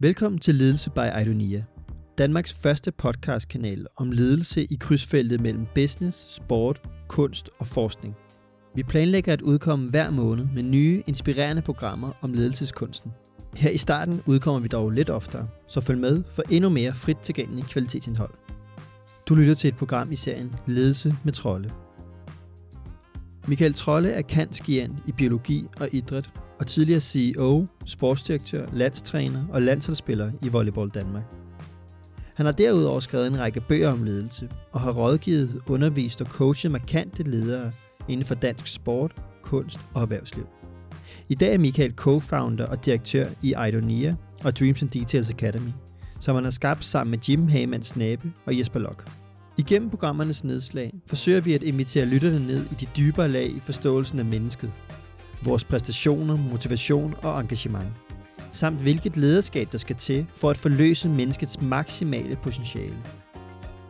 Velkommen til Ledelse by Idonia, Danmarks første podcastkanal om ledelse i krydsfeltet mellem business, sport, kunst og forskning. Vi planlægger at udkomme hver måned med nye, inspirerende programmer om ledelseskunsten. Her i starten udkommer vi dog lidt oftere, så følg med for endnu mere frit tilgængelig kvalitetsindhold. Du lytter til et program i serien Ledelse med Trolle. Michael Trolle er kantskiant i biologi og idræt og tidligere CEO, sportsdirektør, landstræner og landsholdsspiller i Volleyball Danmark. Han har derudover skrevet en række bøger om ledelse og har rådgivet, undervist og coachet markante ledere inden for dansk sport, kunst og erhvervsliv. I dag er Michael co-founder og direktør i Idonia og Dreams and Details Academy, som han har skabt sammen med Jim Hamans Nabe og Jesper Lok. Igennem programmernes nedslag forsøger vi at invitere lytterne ned i de dybere lag i forståelsen af mennesket – vores præstationer, motivation og engagement, samt hvilket lederskab der skal til for at forløse menneskets maksimale potentiale.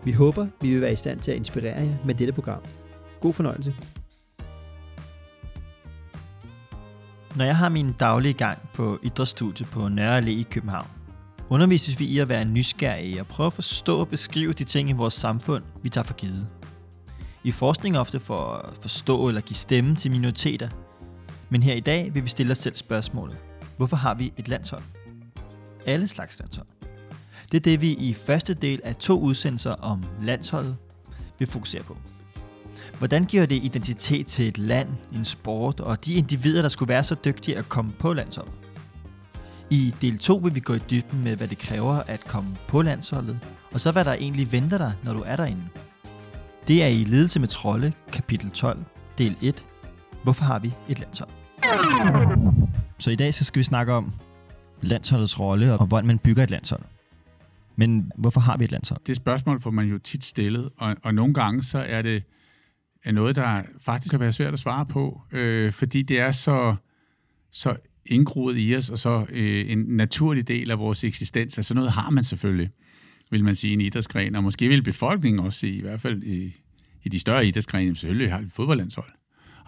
Vi håber, vi vil være i stand til at inspirere jer med dette program. God fornøjelse. Når jeg har min daglige gang på idrætsstudiet på Nørre Allé i København, undervises vi i at være nysgerrige og prøve at forstå og beskrive de ting i vores samfund, vi tager for givet. I forskning ofte for at forstå eller give stemme til minoriteter, men her i dag vil vi stille os selv spørgsmålet. Hvorfor har vi et landshold? Alle slags landshold. Det er det, vi i første del af to udsendelser om landsholdet vil fokusere på. Hvordan giver det identitet til et land, en sport og de individer, der skulle være så dygtige at komme på landsholdet? I del 2 vil vi gå i dybden med, hvad det kræver at komme på landsholdet, og så hvad der egentlig venter dig, når du er derinde. Det er i Ledelse med Trolde, kapitel 12, del 1. Hvorfor har vi et landshold? Så i dag så skal vi snakke om landsholdets rolle og hvordan man bygger et landshold. Men hvorfor har vi et landshold? Det spørgsmål får man jo tit stillet, og, og nogle gange så er det er noget, der faktisk kan være svært at svare på, øh, fordi det er så, så indgroet i os, og så øh, en naturlig del af vores eksistens. Altså noget har man selvfølgelig, vil man sige, en idrætsgren, og måske vil befolkningen også se, i hvert fald i, i de større idrætsgrene, selvfølgelig har vi fodboldlandshold.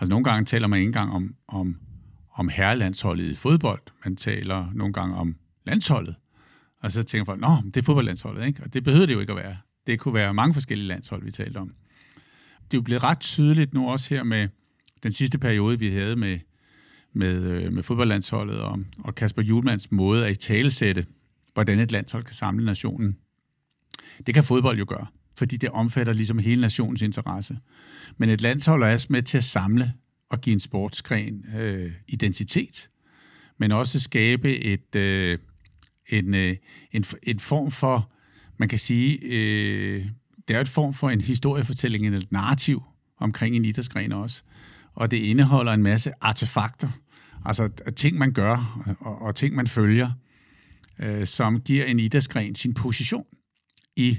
Altså nogle gange taler man ikke engang om, om, om herrelandsholdet i fodbold, man taler nogle gange om landsholdet. Og så tænker folk, nå, det er fodboldlandsholdet, ikke? Og det behøver det jo ikke at være. Det kunne være mange forskellige landshold, vi talte om. Det er jo blevet ret tydeligt nu også her med den sidste periode, vi havde med, med, øh, med fodboldlandsholdet og, og Kasper Julmans måde at i talesætte, hvordan et landshold kan samle nationen. Det kan fodbold jo gøre fordi det omfatter ligesom hele nationens interesse. Men et landshold er også med til at samle og give en sportsgren øh, identitet, men også skabe et, øh, en, øh, en, en form for, man kan sige, øh, det er et form for en historiefortælling, et narrativ omkring en idrætsgren også. Og det indeholder en masse artefakter, altså ting, man gør og, og ting, man følger, øh, som giver en idrætsgren sin position i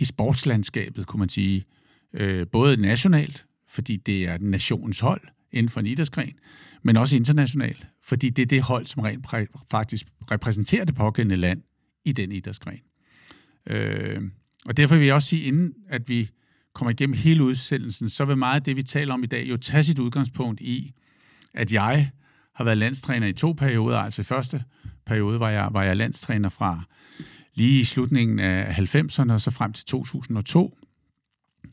i sportslandskabet, kunne man sige. Øh, både nationalt, fordi det er nationens hold inden for en idrætsgren, men også internationalt, fordi det er det hold, som rent faktisk repræsenterer det pågældende land i den idrætsgren. Øh, og derfor vil jeg også sige, inden at vi kommer igennem hele udsendelsen, så vil meget af det, vi taler om i dag, jo tage sit udgangspunkt i, at jeg har været landstræner i to perioder. Altså i første periode var jeg, var jeg landstræner fra lige i slutningen af 90'erne og så frem til 2002.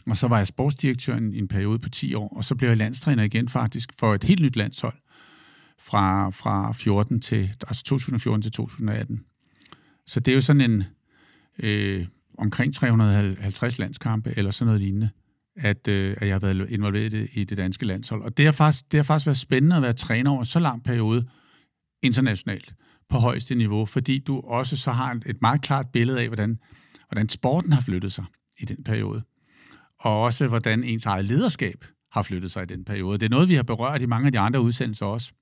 Og så var jeg sportsdirektør i en periode på 10 år, og så blev jeg landstræner igen faktisk for et helt nyt landshold fra, fra 14 til, altså 2014 til 2018. Så det er jo sådan en øh, omkring 350 landskampe eller sådan noget lignende, at, øh, at jeg har været involveret i det danske landshold. Og det har, faktisk, det har faktisk været spændende at være træner over så lang periode internationalt på højeste niveau, fordi du også så har et meget klart billede af, hvordan, hvordan sporten har flyttet sig i den periode. Og også, hvordan ens eget lederskab har flyttet sig i den periode. Det er noget, vi har berørt i mange af de andre udsendelser også,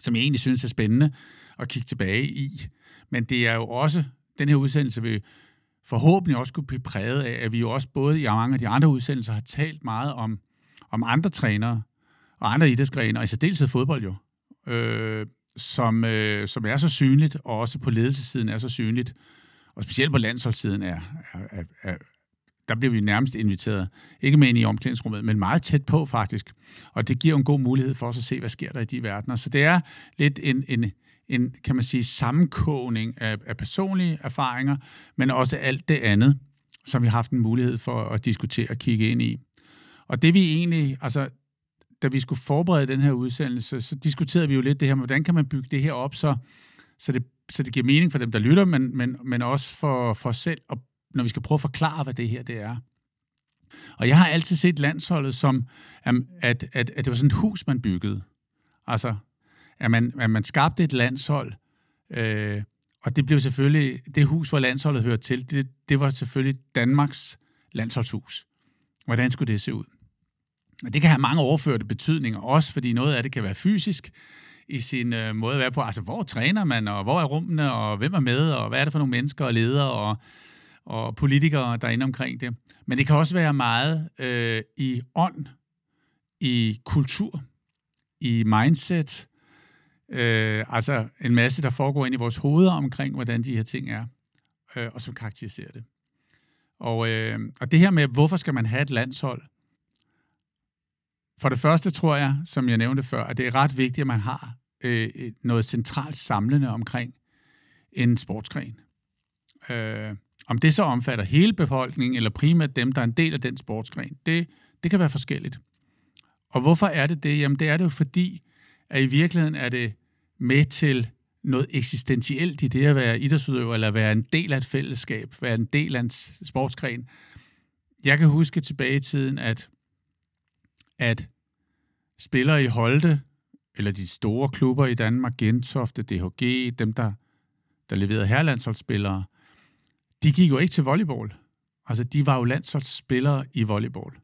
som jeg egentlig synes er spændende at kigge tilbage i. Men det er jo også, den her udsendelse vil forhåbentlig også kunne blive præget af, at vi jo også både i mange af de andre udsendelser har talt meget om, om andre trænere og andre idrætsgrene, og i særdeleshed fodbold jo. Øh, som, øh, som er så synligt, og også på ledelsessiden er så synligt, og specielt på landsholdssiden er, er, er, er der bliver vi nærmest inviteret, ikke med ind i omklædningsrummet, men meget tæt på faktisk. Og det giver en god mulighed for os at se, hvad sker der i de verdener. Så det er lidt en, en, en kan man sige, sammenkogning af, af personlige erfaringer, men også alt det andet, som vi har haft en mulighed for at diskutere og kigge ind i. Og det vi egentlig, altså da vi skulle forberede den her udsendelse, så diskuterede vi jo lidt det her med, hvordan kan man bygge det her op, så, så, det, så det giver mening for dem, der lytter, men, men, men også for, for os selv, og når vi skal prøve at forklare, hvad det her det er. Og jeg har altid set landsholdet som, at, at, at det var sådan et hus, man byggede. Altså, at man, at man skabte et landshold, øh, og det blev selvfølgelig, det hus, hvor landsholdet hører til, det, det var selvfølgelig Danmarks landsholdshus. Hvordan skulle det se ud? Og det kan have mange overførte betydninger, også fordi noget af det kan være fysisk i sin øh, måde at være på. Altså, hvor træner man, og hvor er rummene, og hvem er med, og hvad er det for nogle mennesker og ledere og, og politikere, der er inde omkring det. Men det kan også være meget øh, i ånd, i kultur, i mindset, øh, altså en masse, der foregår ind i vores hoveder omkring, hvordan de her ting er, øh, og som karakteriserer det. Og, øh, og det her med, hvorfor skal man have et landshold? For det første tror jeg, som jeg nævnte før, at det er ret vigtigt, at man har øh, noget centralt samlende omkring en sportsgren. Øh, om det så omfatter hele befolkningen, eller primært dem, der er en del af den sportsgren, det, det kan være forskelligt. Og hvorfor er det det? Jamen det er det jo fordi, at i virkeligheden er det med til noget eksistentielt i det at være idrætsudøver, eller være en del af et fællesskab, være en del af en sportsgren. Jeg kan huske tilbage i tiden, at, at spillere i Holte, eller de store klubber i Danmark, Gentofte, DHG, dem der, der leverede herrelandsholdsspillere, de gik jo ikke til volleyball. Altså, de var jo landsholdsspillere i volleyball.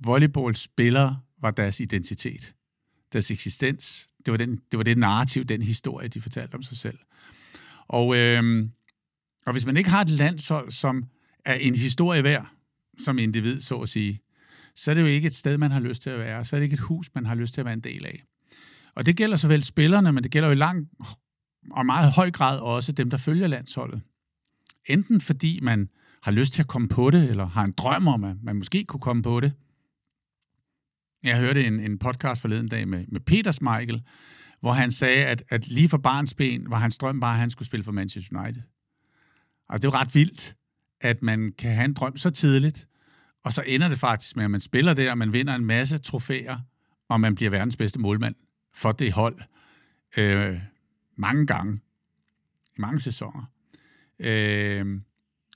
Volleyballspillere var deres identitet, deres eksistens. Det var, den, det var det narrativ, den historie, de fortalte om sig selv. Og, øh, og hvis man ikke har et landshold, som er en historie værd, som individ, så at sige, så er det jo ikke et sted, man har lyst til at være. Så er det ikke et hus, man har lyst til at være en del af. Og det gælder såvel spillerne, men det gælder jo i lang og meget høj grad også dem, der følger landsholdet. Enten fordi man har lyst til at komme på det, eller har en drøm om, at man måske kunne komme på det. Jeg hørte en, en podcast forleden dag med, med Peters Michael, hvor han sagde, at, at lige for barns ben var hans drøm bare, at han skulle spille for Manchester United. Altså, det er jo ret vildt, at man kan have en drøm så tidligt, og så ender det faktisk med, at man spiller der, og man vinder en masse trofæer, og man bliver verdens bedste målmand for det hold øh, mange gange, i mange sæsoner. Øh,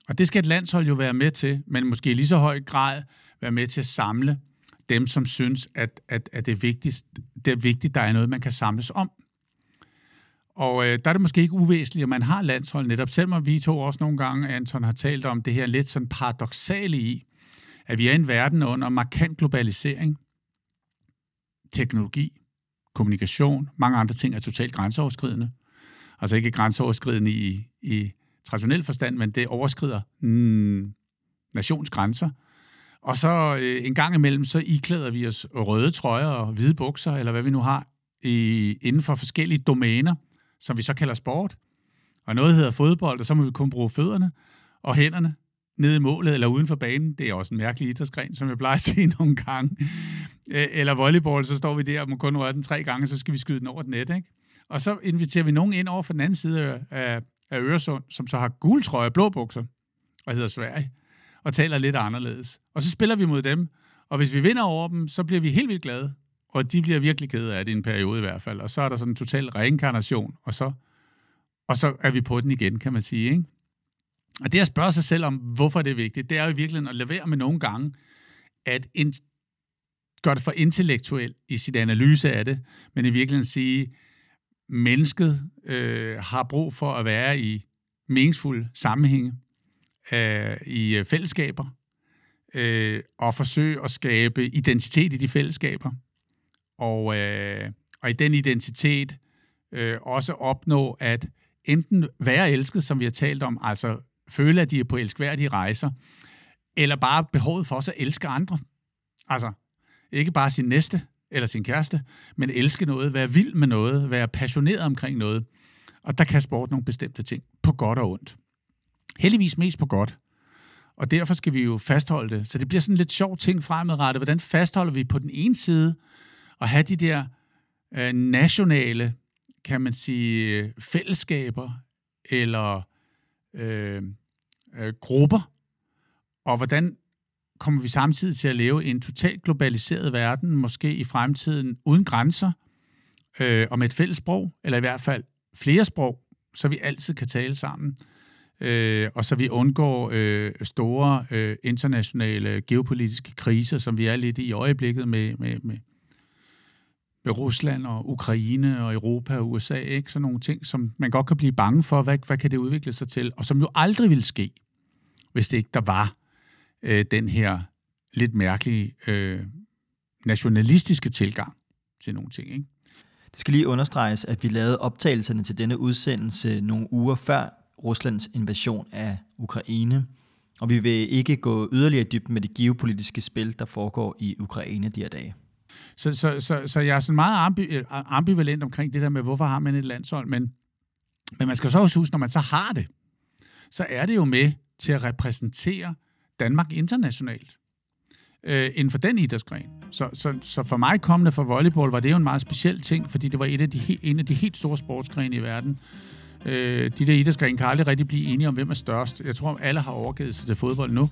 og det skal et landshold jo være med til, men måske i lige så høj grad være med til at samle dem, som synes, at, at, at det, er vigtigt, det er vigtigt, der er noget, man kan samles om. Og øh, der er det måske ikke uvæsentligt, at man har landshold netop, selvom vi to også nogle gange, Anton, har talt om det her lidt sådan paradoxale i, at vi er i en verden under markant globalisering, teknologi, kommunikation, mange andre ting er totalt grænseoverskridende. Altså ikke grænseoverskridende i, i traditionel forstand, men det overskrider mm, nationsgrænser. Og så øh, en gang imellem, så iklæder vi os røde trøjer og hvide bukser, eller hvad vi nu har, i, inden for forskellige domæner, som vi så kalder sport. Og noget hedder fodbold, og så må vi kun bruge fødderne og hænderne nede i målet eller uden for banen. Det er også en mærkelig idrætsgren, som jeg plejer at sige nogle gange. Eller volleyball, så står vi der og må kun røre den tre gange, så skal vi skyde den over den net. Ikke? Og så inviterer vi nogen ind over for den anden side af, af Øresund, som så har gul trøje og blå bukser, og hedder Sverige, og taler lidt anderledes. Og så spiller vi mod dem, og hvis vi vinder over dem, så bliver vi helt vildt glade. Og de bliver virkelig kede af det i en periode i hvert fald. Og så er der sådan en total reinkarnation, og så, og så er vi på den igen, kan man sige. Ikke? Og det at spørge sig selv om, hvorfor det er vigtigt, det er jo i virkeligheden at levere med nogle gange, at en, gøre det for intellektuelt i sit analyse af det, men i virkeligheden sige, mennesket øh, har brug for at være i meningsfulde sammenhænge, øh, i øh, fællesskaber, øh, og forsøge at skabe identitet i de fællesskaber. Og, øh, og i den identitet øh, også opnå at enten være elsket, som vi har talt om, altså føle, at de er på elskværdige rejser, eller bare behovet for også at elske andre. Altså, ikke bare sin næste eller sin kæreste, men elske noget, være vild med noget, være passioneret omkring noget. Og der kan sport nogle bestemte ting, på godt og ondt. Heldigvis mest på godt. Og derfor skal vi jo fastholde det. Så det bliver sådan lidt sjov ting fremadrettet. Hvordan fastholder vi på den ene side at have de der øh, nationale kan man sige, fællesskaber eller øh, øh, grupper, og hvordan kommer vi samtidig til at leve i en totalt globaliseret verden, måske i fremtiden uden grænser, øh, og med et fælles sprog, eller i hvert fald flere sprog, så vi altid kan tale sammen, øh, og så vi undgår øh, store øh, internationale geopolitiske kriser, som vi er lidt i øjeblikket med, med, med, med Rusland og Ukraine og Europa og USA, ikke? Sådan nogle ting, som man godt kan blive bange for, hvad, hvad kan det udvikle sig til, og som jo aldrig ville ske, hvis det ikke der var øh, den her lidt mærkelige øh, nationalistiske tilgang til nogle ting. Ikke? Det skal lige understreges, at vi lavede optagelserne til denne udsendelse nogle uger før Ruslands invasion af Ukraine, og vi vil ikke gå yderligere dybt med det geopolitiske spil, der foregår i Ukraine de her dage. Så, så, så, så jeg er sådan meget øh, ambivalent omkring det der med, hvorfor har man et landshold, men, men man skal så også huske, når man så har det, så er det jo med til at repræsentere Danmark internationalt øh, inden for den idrætsgren. Så, så, så for mig kommende for volleyball var det jo en meget speciel ting, fordi det var et af de, en af de helt store sportsgrene i verden. Øh, de der idrætsgrene kan aldrig rigtig blive enige om, hvem er størst. Jeg tror, alle har overgivet sig til fodbold nu.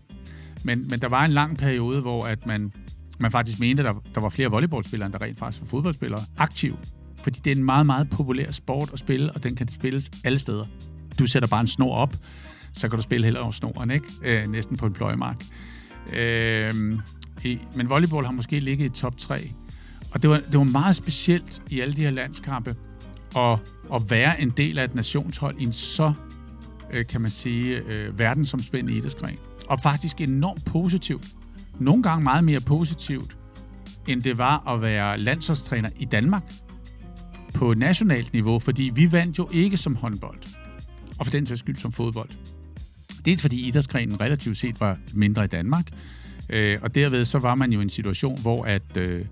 Men, men der var en lang periode, hvor at man, man faktisk mente, at der, der var flere volleyballspillere, end der rent faktisk var fodboldspillere aktiv. Fordi det er en meget, meget populær sport at spille, og den kan spilles alle steder. Du sætter bare en snor op, så kan du spille heller over snoren, ikke? Øh, næsten på en pløjemark. Øh, i, men volleyball har måske ligget i top 3. Og det var, det var meget specielt i alle de her landskampe at, at være en del af et nationshold i en så, øh, kan man sige, øh, verdensomspændende idrætsgren. Og faktisk enormt positivt. Nogle gange meget mere positivt, end det var at være landsholdstræner i Danmark på nationalt niveau, fordi vi vandt jo ikke som håndbold, og for den sags skyld som fodbold. Dels fordi idrætsgrenen relativt set var mindre i Danmark, øh, og derved så var man jo i en situation, hvor at, øh,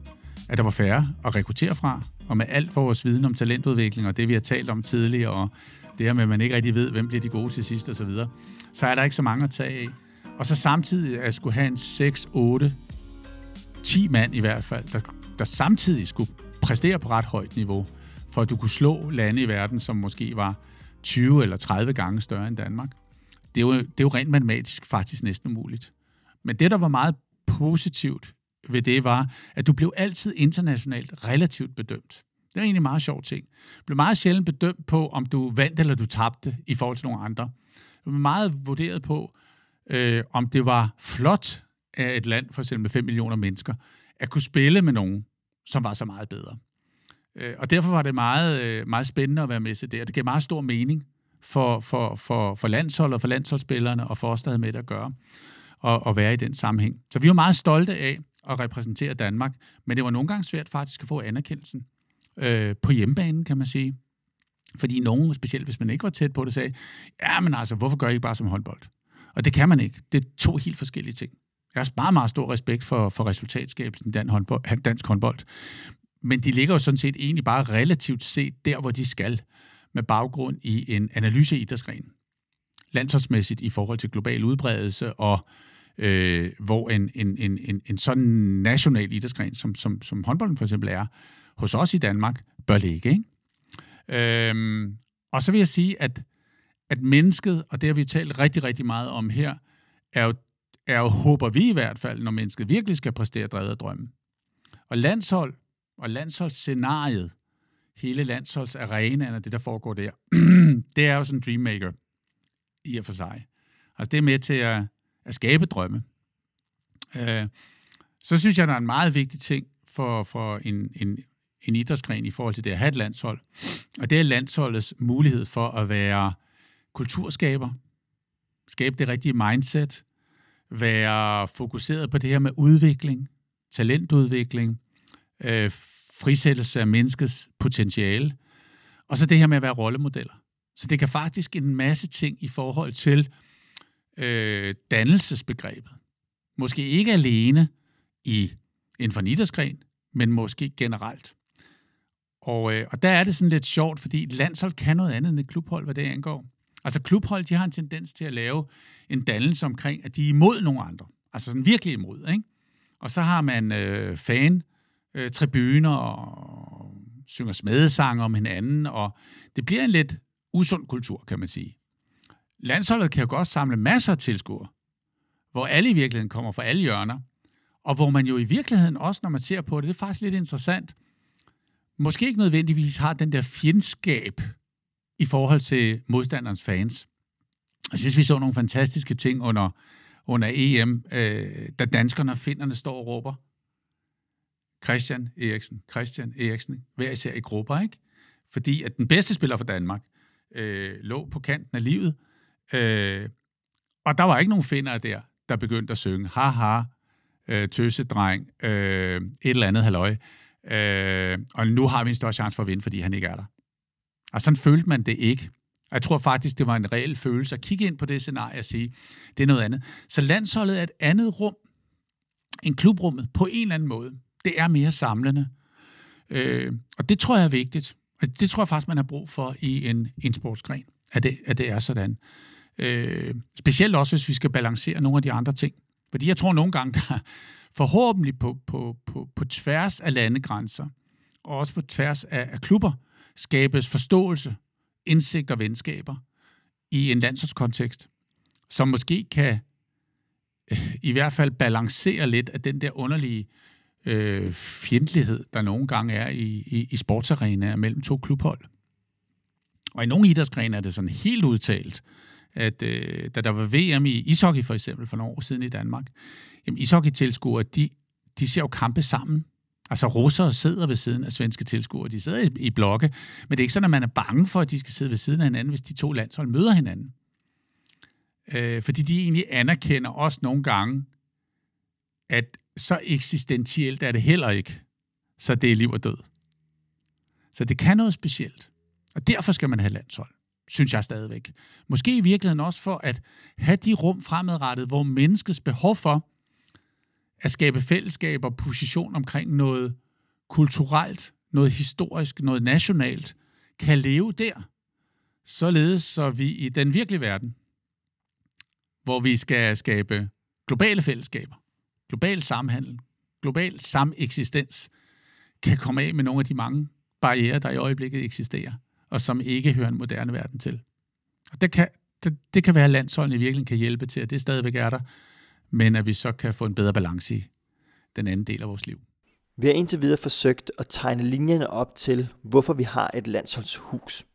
at der var færre at rekruttere fra, og med alt vores viden om talentudvikling, og det vi har talt om tidligere, og det her med, at man ikke rigtig ved, hvem bliver de gode til sidst osv., så, videre, så er der ikke så mange at tage af. Og så samtidig at skulle have en 6, 8, 10 mand i hvert fald, der, der samtidig skulle præstere på ret højt niveau, for at du kunne slå lande i verden, som måske var 20 eller 30 gange større end Danmark det er, jo, det er jo rent matematisk faktisk næsten umuligt. Men det, der var meget positivt ved det, var, at du blev altid internationalt relativt bedømt. Det er egentlig en meget sjov ting. Du blev meget sjældent bedømt på, om du vandt eller du tabte i forhold til nogle andre. Du blev meget vurderet på, øh, om det var flot af et land, for eksempel med 5 millioner mennesker, at kunne spille med nogen, som var så meget bedre. Øh, og derfor var det meget, øh, meget spændende at være med til det, og det gav meget stor mening for, for, for, for landsholdet, for landsholdsspillerne og for os, der havde med det at gøre, og, og være i den sammenhæng. Så vi var meget stolte af at repræsentere Danmark, men det var nogle gange svært faktisk at få anerkendelsen øh, på hjemmebanen, kan man sige. Fordi nogen, specielt hvis man ikke var tæt på det, sagde, ja, men altså, hvorfor gør I ikke bare som håndbold? Og det kan man ikke. Det er to helt forskellige ting. Jeg har meget, meget stor respekt for, for resultatskabelsen i dansk håndbold, dansk håndbold. Men de ligger jo sådan set egentlig bare relativt set der, hvor de skal med baggrund i en analyse i idrætsgren. Landsholdsmæssigt i forhold til global udbredelse, og øh, hvor en, en, en, en, en sådan national idrætsgren, som, som, som håndbolden for eksempel er, hos os i Danmark, bør ligge. Ikke? Øhm, og så vil jeg sige, at, at mennesket, og det har vi talt rigtig, rigtig meget om her, er jo, er jo, håber vi i hvert fald, når mennesket virkelig skal præstere drevet af drømmen. Og landshold og landsholdsscenariet hele landsholdsarenaen og det, der foregår der, det er jo sådan en dreammaker i og for sig. Altså det er med til at, at skabe drømme. Øh, så synes jeg, der er en meget vigtig ting for, for en, en, en idrætsgren i forhold til det at have et landshold, og det er landsholdets mulighed for at være kulturskaber, skabe det rigtige mindset, være fokuseret på det her med udvikling, talentudvikling, øh, frisættelse af menneskets potentiale, og så det her med at være rollemodeller. Så det kan faktisk en masse ting i forhold til øh, dannelsesbegrebet. Måske ikke alene i en for men måske generelt. Og, øh, og der er det sådan lidt sjovt, fordi et landshold kan noget andet end et klubhold, hvad det angår. Altså klubhold, de har en tendens til at lave en dannelse omkring, at de er imod nogle andre. Altså sådan virkelig imod, ikke? Og så har man øh, fan, øh, tribuner og synger smedesange om hinanden, og det bliver en lidt usund kultur, kan man sige. Landsholdet kan jo godt samle masser af tilskuere, hvor alle i virkeligheden kommer fra alle hjørner, og hvor man jo i virkeligheden også, når man ser på det, det er faktisk lidt interessant, måske ikke nødvendigvis har den der fjendskab i forhold til modstanderens fans. Jeg synes, vi så nogle fantastiske ting under, under EM, øh, da danskerne og finderne står og råber. Christian Eriksen, Christian Eriksen, hver især i grupper, ikke? Fordi at den bedste spiller for Danmark øh, lå på kanten af livet, øh, og der var ikke nogen finder der, der begyndte at synge, haha, øh, tøsedreng, øh, et eller andet halløj, øh, og nu har vi en større chance for at vinde, fordi han ikke er der. Og sådan følte man det ikke. Jeg tror faktisk, det var en reel følelse at kigge ind på det scenarie og sige, det er noget andet. Så landsholdet er et andet rum end klubrummet på en eller anden måde. Det er mere samlende. Øh, og det tror jeg er vigtigt. Og det tror jeg faktisk, man har brug for i en, en sportsgren, at det, at det er sådan. Øh, specielt også, hvis vi skal balancere nogle af de andre ting. Fordi jeg tror nogle gange, der forhåbentlig på, på, på, på tværs af landegrænser, og også på tværs af, af klubber, skabes forståelse, indsigt og venskaber i en landsholdskontekst, som måske kan i hvert fald balancere lidt af den der underlige øh, fjendtlighed, der nogle gange er i, i, i sportsarenaer mellem to klubhold. Og i nogle idrætsgrene er det sådan helt udtalt, at øh, da der var VM i ishockey for eksempel for nogle år siden i Danmark, jamen ishockey-tilskuere, de, de ser jo kampe sammen Altså russere sidder ved siden af svenske tilskuere, de sidder i, i blokke, men det er ikke sådan, at man er bange for, at de skal sidde ved siden af hinanden, hvis de to landshold møder hinanden. Øh, fordi de egentlig anerkender også nogle gange, at så eksistentielt er det heller ikke, så det er liv og død. Så det kan noget specielt. Og derfor skal man have landshold, synes jeg stadigvæk. Måske i virkeligheden også for at have de rum fremadrettet, hvor menneskets behov for at skabe fællesskab og position omkring noget kulturelt, noget historisk, noget nationalt, kan leve der, således så vi i den virkelige verden, hvor vi skal skabe globale fællesskaber, global samhandel, global sameksistens, kan komme af med nogle af de mange barriere, der i øjeblikket eksisterer, og som ikke hører en moderne verden til. Og det kan, det, det kan være, at landsholdene i virkeligheden kan hjælpe til, at det stadigvæk er der, men at vi så kan få en bedre balance i den anden del af vores liv. Vi har indtil videre forsøgt at tegne linjerne op til, hvorfor vi har et landsholdshus.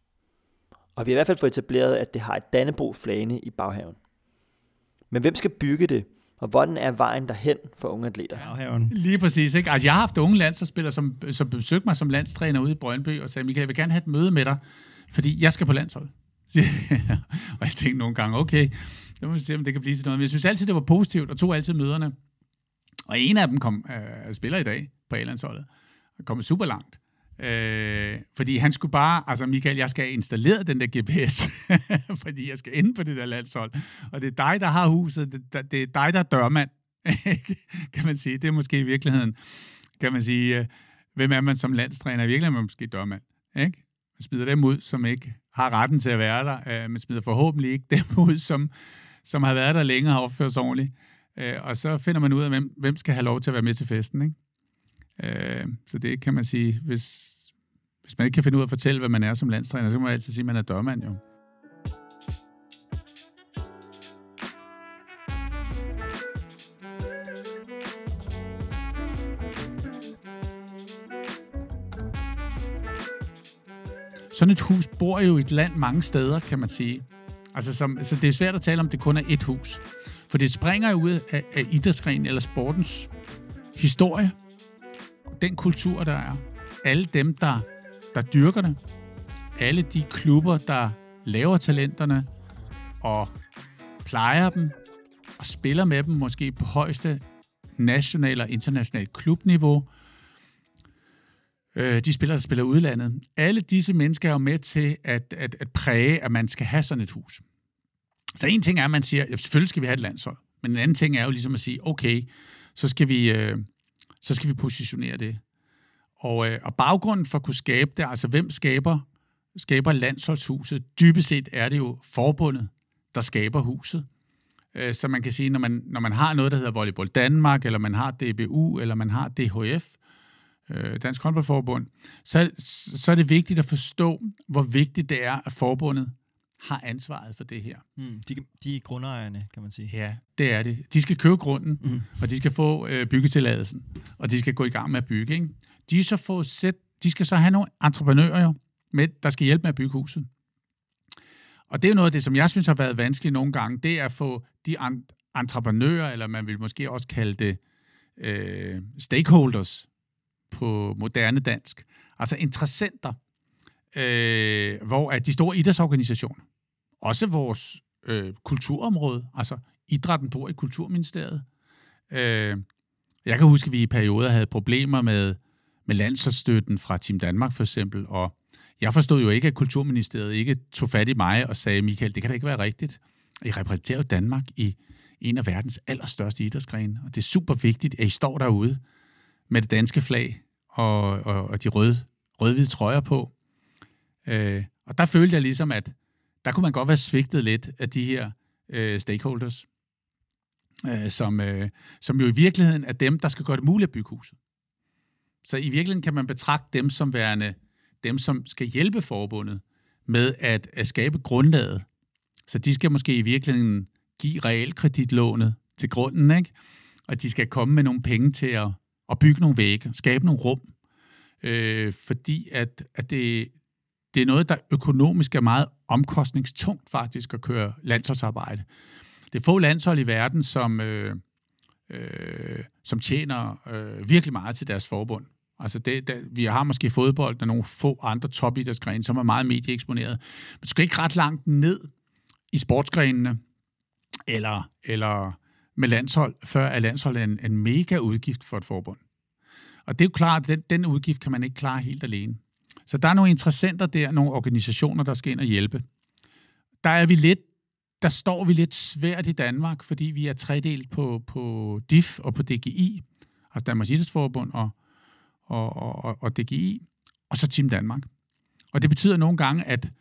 Og vi har i hvert fald fået etableret, at det har et Dannebro flane i baghaven. Men hvem skal bygge det, og hvordan er vejen derhen for unge atleter? Baghaven. Lige præcis. Ikke? Altså, jeg har haft unge landsholdsspillere, som, som besøgte mig som landstræner ude i Brøndby, og sagde, Michael, jeg vil gerne have et møde med dig, fordi jeg skal på landshold. og jeg tænkte nogle gange, okay, det må vi se, om det kan blive til noget. Men jeg synes altid, det var positivt, og tog altid møderne. Og en af dem kom, øh, spiller i dag på A-landsholdet, og kom super langt. Øh, fordi han skulle bare, altså Michael, jeg skal have installeret den der GPS, fordi jeg skal ind på det der landshold. Og det er dig, der har huset, det, det er dig, der er dørmand, kan man sige. Det er måske i virkeligheden, kan man sige, øh, hvem er man som landstræner? I virkeligheden er man måske dørmand, ikke? Man smider dem ud, som ikke har retten til at være der. Øh, man smider forhåbentlig ikke dem ud, som, som har været der længe og har opført sig ordentligt. Øh, og så finder man ud af, hvem, hvem skal have lov til at være med til festen. Ikke? Øh, så det kan man sige, hvis, hvis man ikke kan finde ud af at fortælle, hvad man er som landstræner, så kan man altid sige, at man er dørmand jo. Sådan et hus bor jo i et land mange steder, kan man sige. Altså, som, så det er svært at tale om, det kun er et hus. For det springer jo ud af, af idrætsgrenen eller sportens historie. Den kultur, der er. Alle dem, der, der dyrker det. Alle de klubber, der laver talenterne og plejer dem og spiller med dem måske på højeste national og internationalt klubniveau. Øh, de spillere, der spiller udlandet. Alle disse mennesker er jo med til at, at, at præge, at man skal have sådan et hus. Så en ting er, at man siger, at selvfølgelig skal vi have et landshold. Men en anden ting er jo ligesom at sige, okay, så skal vi, øh, så skal vi positionere det. Og, øh, og baggrunden for at kunne skabe det, altså hvem skaber, skaber landsholdshuset? Dybest set er det jo forbundet, der skaber huset. Øh, så man kan sige, når man, når man har noget, der hedder Volleyball Danmark, eller man har DBU, eller man har DHF, øh, Dansk Håndboldforbund, så, så er det vigtigt at forstå, hvor vigtigt det er, at forbundet har ansvaret for det her. Mm, de, de er grundejerne, kan man sige. Ja, det er det. De skal købe grunden, mm. og de skal få øh, byggetilladelsen, og de skal gå i gang med at bygge. Ikke? De, er så få sæt, de skal så have nogle entreprenører, jo, med, der skal hjælpe med at bygge huset. Og det er noget af det, som jeg synes har været vanskeligt nogle gange, det er at få de entreprenører, eller man vil måske også kalde det øh, stakeholders på moderne dansk, altså interessenter, øh, hvor at de store idrætsorganisationer, også vores øh, kulturområde, altså idrætten bor i Kulturministeriet. Øh, jeg kan huske, at vi i perioder havde problemer med, med landsholdsstøtten fra Team Danmark for eksempel, og jeg forstod jo ikke, at Kulturministeriet ikke tog fat i mig og sagde, Michael, det kan da ikke være rigtigt. I repræsenterer jo Danmark i en af verdens allerstørste idrætsgrene, og det er super vigtigt, at I står derude med det danske flag og, og, og de røde, rød-hvide trøjer på. Øh, og der følte jeg ligesom, at der kunne man godt være svigtet lidt af de her øh, stakeholders, øh, som, øh, som jo i virkeligheden er dem, der skal gøre det muligt at bygge huset. Så i virkeligheden kan man betragte dem som værende dem, som skal hjælpe forbundet med at, at skabe grundlaget. Så de skal måske i virkeligheden give realkreditlånet til grunden, ikke? og de skal komme med nogle penge til at, at bygge nogle vægge, skabe nogle rum, øh, fordi at, at det, det er noget, der økonomisk er meget omkostningstungt faktisk at køre landsholdsarbejde. Det er få landshold i verden, som, øh, øh, som tjener øh, virkelig meget til deres forbund. Altså det, der, vi har måske fodbold og nogle få andre topidrætsgrene, som er meget medieeksponeret. Men du skal ikke ret langt ned i sportsgrenene eller, eller med landshold, før er landshold en, en mega udgift for et forbund. Og det er jo klart, at den, den udgift kan man ikke klare helt alene. Så der er nogle interessenter der, nogle organisationer, der skal ind og hjælpe. Der er vi lidt, der står vi lidt svært i Danmark, fordi vi er tredelt på, på DIF og på DGI, altså Danmarks Idrætsforbund og, og, og, og DGI, og så Team Danmark. Og det betyder nogle gange, at,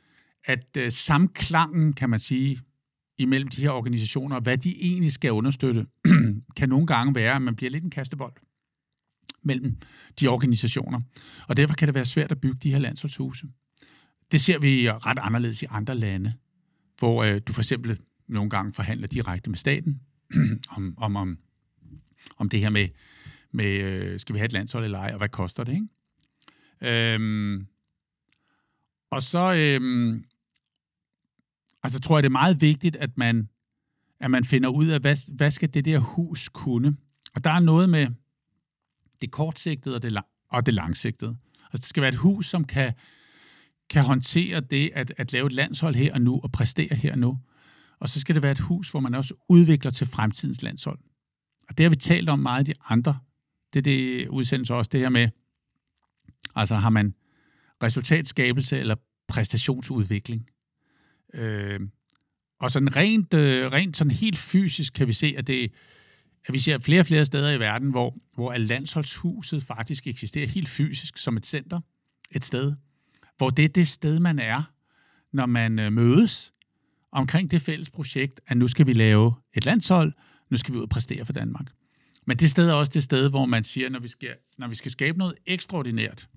at uh, samklangen, kan man sige, imellem de her organisationer, hvad de egentlig skal understøtte, kan nogle gange være, at man bliver lidt en kastebold mellem de organisationer. Og derfor kan det være svært at bygge de her landsholdshuse. Det ser vi ret anderledes i andre lande, hvor øh, du for eksempel nogle gange forhandler direkte med staten om, om, om, om det her med, med øh, skal vi have et landshold eller ej, og hvad koster det, ikke? Øhm, og så øhm, altså, tror jeg, det er meget vigtigt, at man, at man finder ud af, hvad, hvad skal det der hus kunne? Og der er noget med, det kortsigtede og det, og det langsigtede. Altså, det skal være et hus, som kan, kan håndtere det at, at lave et landshold her og nu og præstere her og nu. Og så skal det være et hus, hvor man også udvikler til fremtidens landshold. Og det har vi talt om meget i de andre. Det det udsendes også, det her med, altså har man resultatskabelse eller præstationsudvikling. Øh, og sådan rent, øh, rent sådan helt fysisk kan vi se, at det, at vi ser flere og flere steder i verden, hvor, hvor landsholdshuset faktisk eksisterer helt fysisk som et center, et sted, hvor det er det sted, man er, når man øh, mødes omkring det fælles projekt, at nu skal vi lave et landshold, nu skal vi ud og præstere for Danmark. Men det sted er også det sted, hvor man siger, når vi skal, når vi skal skabe noget ekstraordinært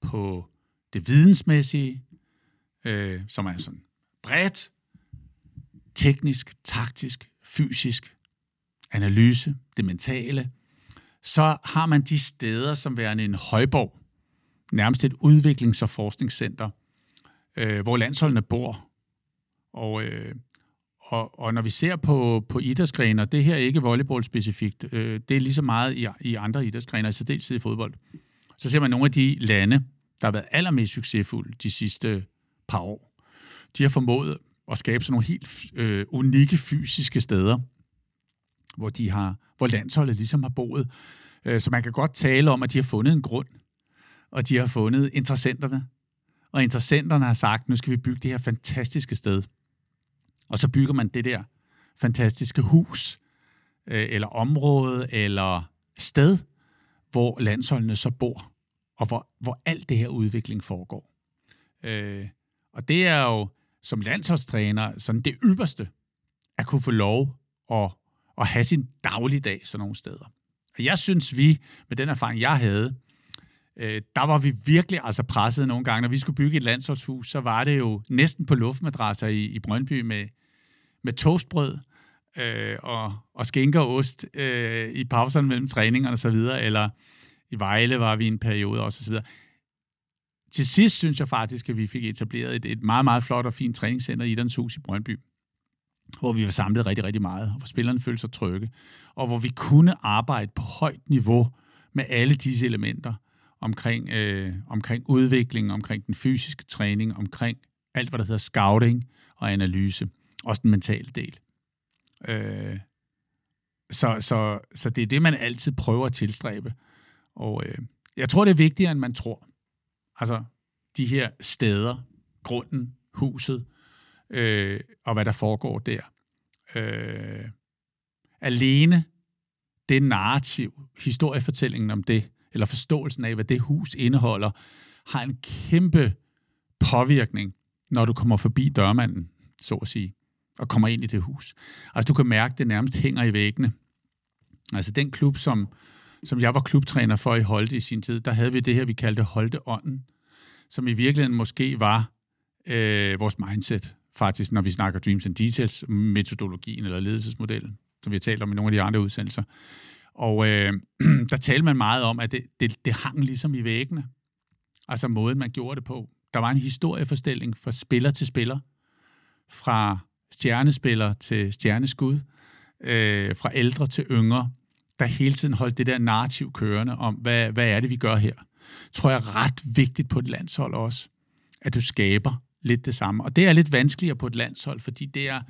på det vidensmæssige, øh, som er sådan bredt, teknisk, taktisk, fysisk, analyse, det mentale, så har man de steder som værende en højborg, nærmest et udviklings- og forskningscenter, øh, hvor landsholdene bor. Og, øh, og, og når vi ser på, på idrætsgrener, det her er ikke volleyball specifikt, øh, det er lige så meget i, i andre idrætsgrener, i altså særdeleshed i fodbold. Så ser man nogle af de lande, der har været allermest succesfulde de sidste par år. De har formået at skabe sådan nogle helt øh, unikke fysiske steder, hvor, de har, hvor landsholdet ligesom har boet. Øh, så man kan godt tale om, at de har fundet en grund, og de har fundet interessenterne. Og interessenterne har sagt, nu skal vi bygge det her fantastiske sted. Og så bygger man det der fantastiske hus, øh, eller område, eller sted, hvor landsholdene så bor, og hvor, hvor alt det her udvikling foregår. Øh, og det er jo som landsholdstræner sådan det ypperste, at kunne få lov at at have sin dagligdag sådan nogle steder. Og jeg synes, vi med den erfaring, jeg havde, øh, der var vi virkelig altså presset nogle gange. Når vi skulle bygge et landsholdshus, så var det jo næsten på luftmadrasser i, i Brøndby med, med toastbrød øh, og, og skænker og ost øh, i pauserne mellem træningerne osv., eller i Vejle var vi en periode også osv. Til sidst synes jeg faktisk, at vi fik etableret et, et meget, meget flot og fint træningscenter i Idens Hus i Brøndby, hvor vi var samlet rigtig, rigtig meget, og hvor spillerne følte sig trygge, og hvor vi kunne arbejde på højt niveau med alle disse elementer omkring, øh, omkring udvikling, omkring den fysiske træning, omkring alt, hvad der hedder scouting og analyse, også den mentale del. Øh, så, så, så det er det, man altid prøver at tilstræbe. Og øh, jeg tror, det er vigtigere, end man tror. Altså, de her steder, grunden, huset, øh, og hvad der foregår der. Øh, alene det narrativ, historiefortællingen om det, eller forståelsen af, hvad det hus indeholder, har en kæmpe påvirkning, når du kommer forbi dørmanden, så at sige, og kommer ind i det hus. Altså, du kan mærke, at det nærmest hænger i væggene. Altså, den klub, som, som jeg var klubtræner for i Holte i sin tid, der havde vi det her, vi kaldte Holteånden, som i virkeligheden måske var øh, vores mindset, faktisk, når vi snakker Dreams and Details, metodologien eller ledelsesmodellen, som vi har talt om i nogle af de andre udsendelser. Og øh, der talte man meget om, at det, det, det hang ligesom i væggene. Altså måden, man gjorde det på. Der var en historieforstilling fra spiller til spiller, fra stjernespiller til stjerneskud, øh, fra ældre til yngre, der hele tiden holdt det der narrativ kørende om, hvad, hvad er det, vi gør her. Tror jeg er ret vigtigt på et landshold også, at du skaber lidt det samme. Og det er lidt vanskeligere på et landshold, fordi det er,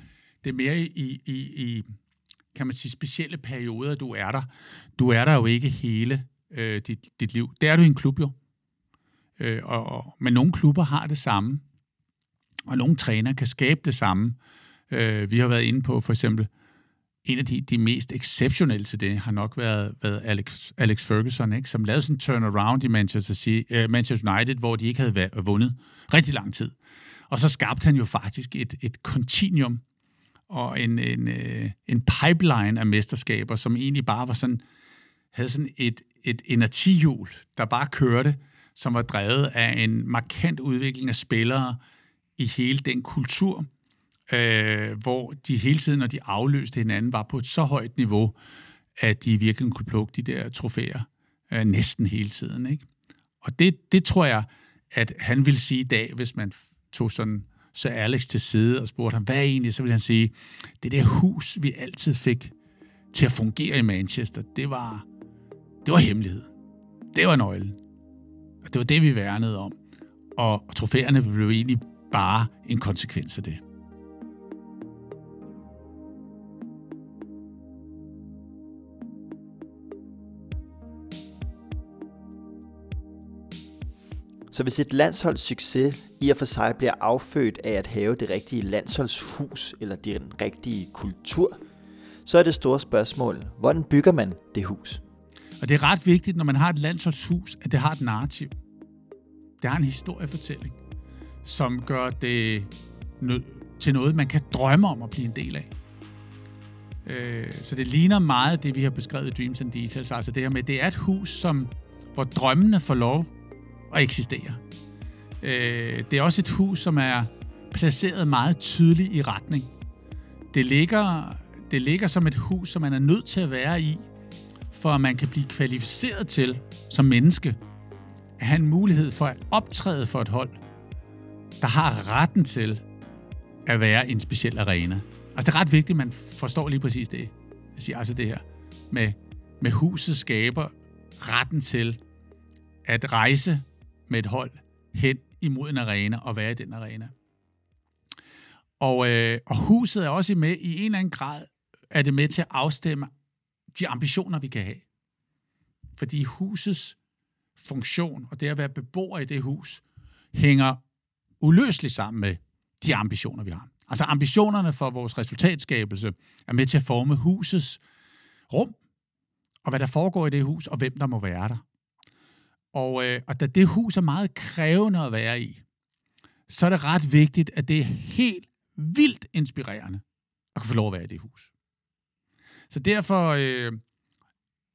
det er mere i, i, i, kan man sige, specielle perioder, du er der. Du er der jo ikke hele øh, dit, dit liv. Det er du i en klub jo. Øh, og, og, men nogle klubber har det samme, og nogle træner kan skabe det samme. Øh, vi har været inde på for eksempel, en af de, de mest exceptionelle til det har nok været, været Alex, Alex Ferguson, ikke? som lavede sådan en turnaround i Manchester, uh, Manchester United, hvor de ikke havde vundet rigtig lang tid. Og så skabte han jo faktisk et, et continuum og en, en, øh, en pipeline af mesterskaber, som egentlig bare var sådan, havde sådan et, et energihjul, der bare kørte, som var drevet af en markant udvikling af spillere i hele den kultur, øh, hvor de hele tiden, når de afløste hinanden, var på et så højt niveau, at de virkelig kunne plukke de der trofæer øh, næsten hele tiden. Ikke? Og det, det tror jeg, at han vil sige i dag, hvis man tog sådan så Alex til side og spurgte ham, hvad er egentlig? Så vil han sige, det der hus, vi altid fik til at fungere i Manchester, det var, det var hemmelighed. Det var nøglen. Og det var det, vi værnede om. Og, og trofæerne blev egentlig bare en konsekvens af det. Så hvis et landsholds succes i og for sig bliver affødt af at have det rigtige landsholdshus eller den rigtige kultur, så er det store spørgsmål, hvordan bygger man det hus? Og det er ret vigtigt, når man har et landsholdshus, at det har et narrativ. Det har en historiefortælling, som gør det til noget, man kan drømme om at blive en del af. Øh, så det ligner meget det, vi har beskrevet i Dreams and Details. Altså det her med, det er et hus, som, hvor drømmene får lov at eksistere. Øh, det er også et hus, som er placeret meget tydeligt i retning. Det ligger, det ligger som et hus, som man er nødt til at være i, for at man kan blive kvalificeret til som menneske at have en mulighed for at optræde for et hold, der har retten til at være en speciel arena. Altså det er ret vigtigt, at man forstår lige præcis det. Jeg siger altså det her med, med huset skaber retten til at rejse med et hold hen imod en arena og være i den arena. Og, øh, og huset er også med i en eller anden grad, er det med til at afstemme de ambitioner, vi kan have. Fordi husets funktion og det at være beboer i det hus, hænger uløseligt sammen med de ambitioner, vi har. Altså ambitionerne for vores resultatskabelse er med til at forme husets rum, og hvad der foregår i det hus, og hvem der må være der. Og, øh, og da det hus er meget krævende at være i, så er det ret vigtigt, at det er helt vildt inspirerende at kunne få lov at være i det hus. Så derfor øh,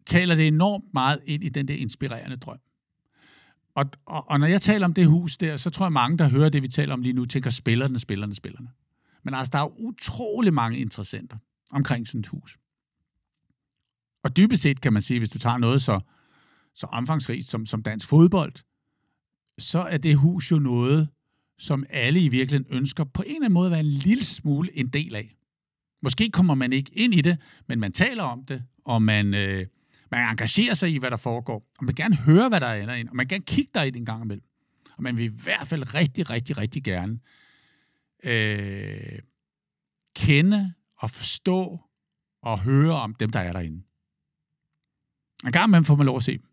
taler det enormt meget ind i den der inspirerende drøm. Og, og, og når jeg taler om det hus der, så tror jeg mange, der hører det, vi taler om lige nu, tænker spillerne, spillerne, spillerne. Men altså, der er utrolig mange interessenter omkring sådan et hus. Og dybest set kan man sige, hvis du tager noget så, så omfangsrigt som, som dansk fodbold, så er det hus jo noget, som alle i virkeligheden ønsker på en eller anden måde at være en lille smule en del af. Måske kommer man ikke ind i det, men man taler om det, og man, øh, man engagerer sig i, hvad der foregår, og man vil gerne høre, hvad der er ind, og man vil gerne kigge derind en gang imellem. Og man vil i hvert fald rigtig, rigtig, rigtig gerne øh, kende og forstå og høre om dem, der er derinde. En gang man får man lov at se dem.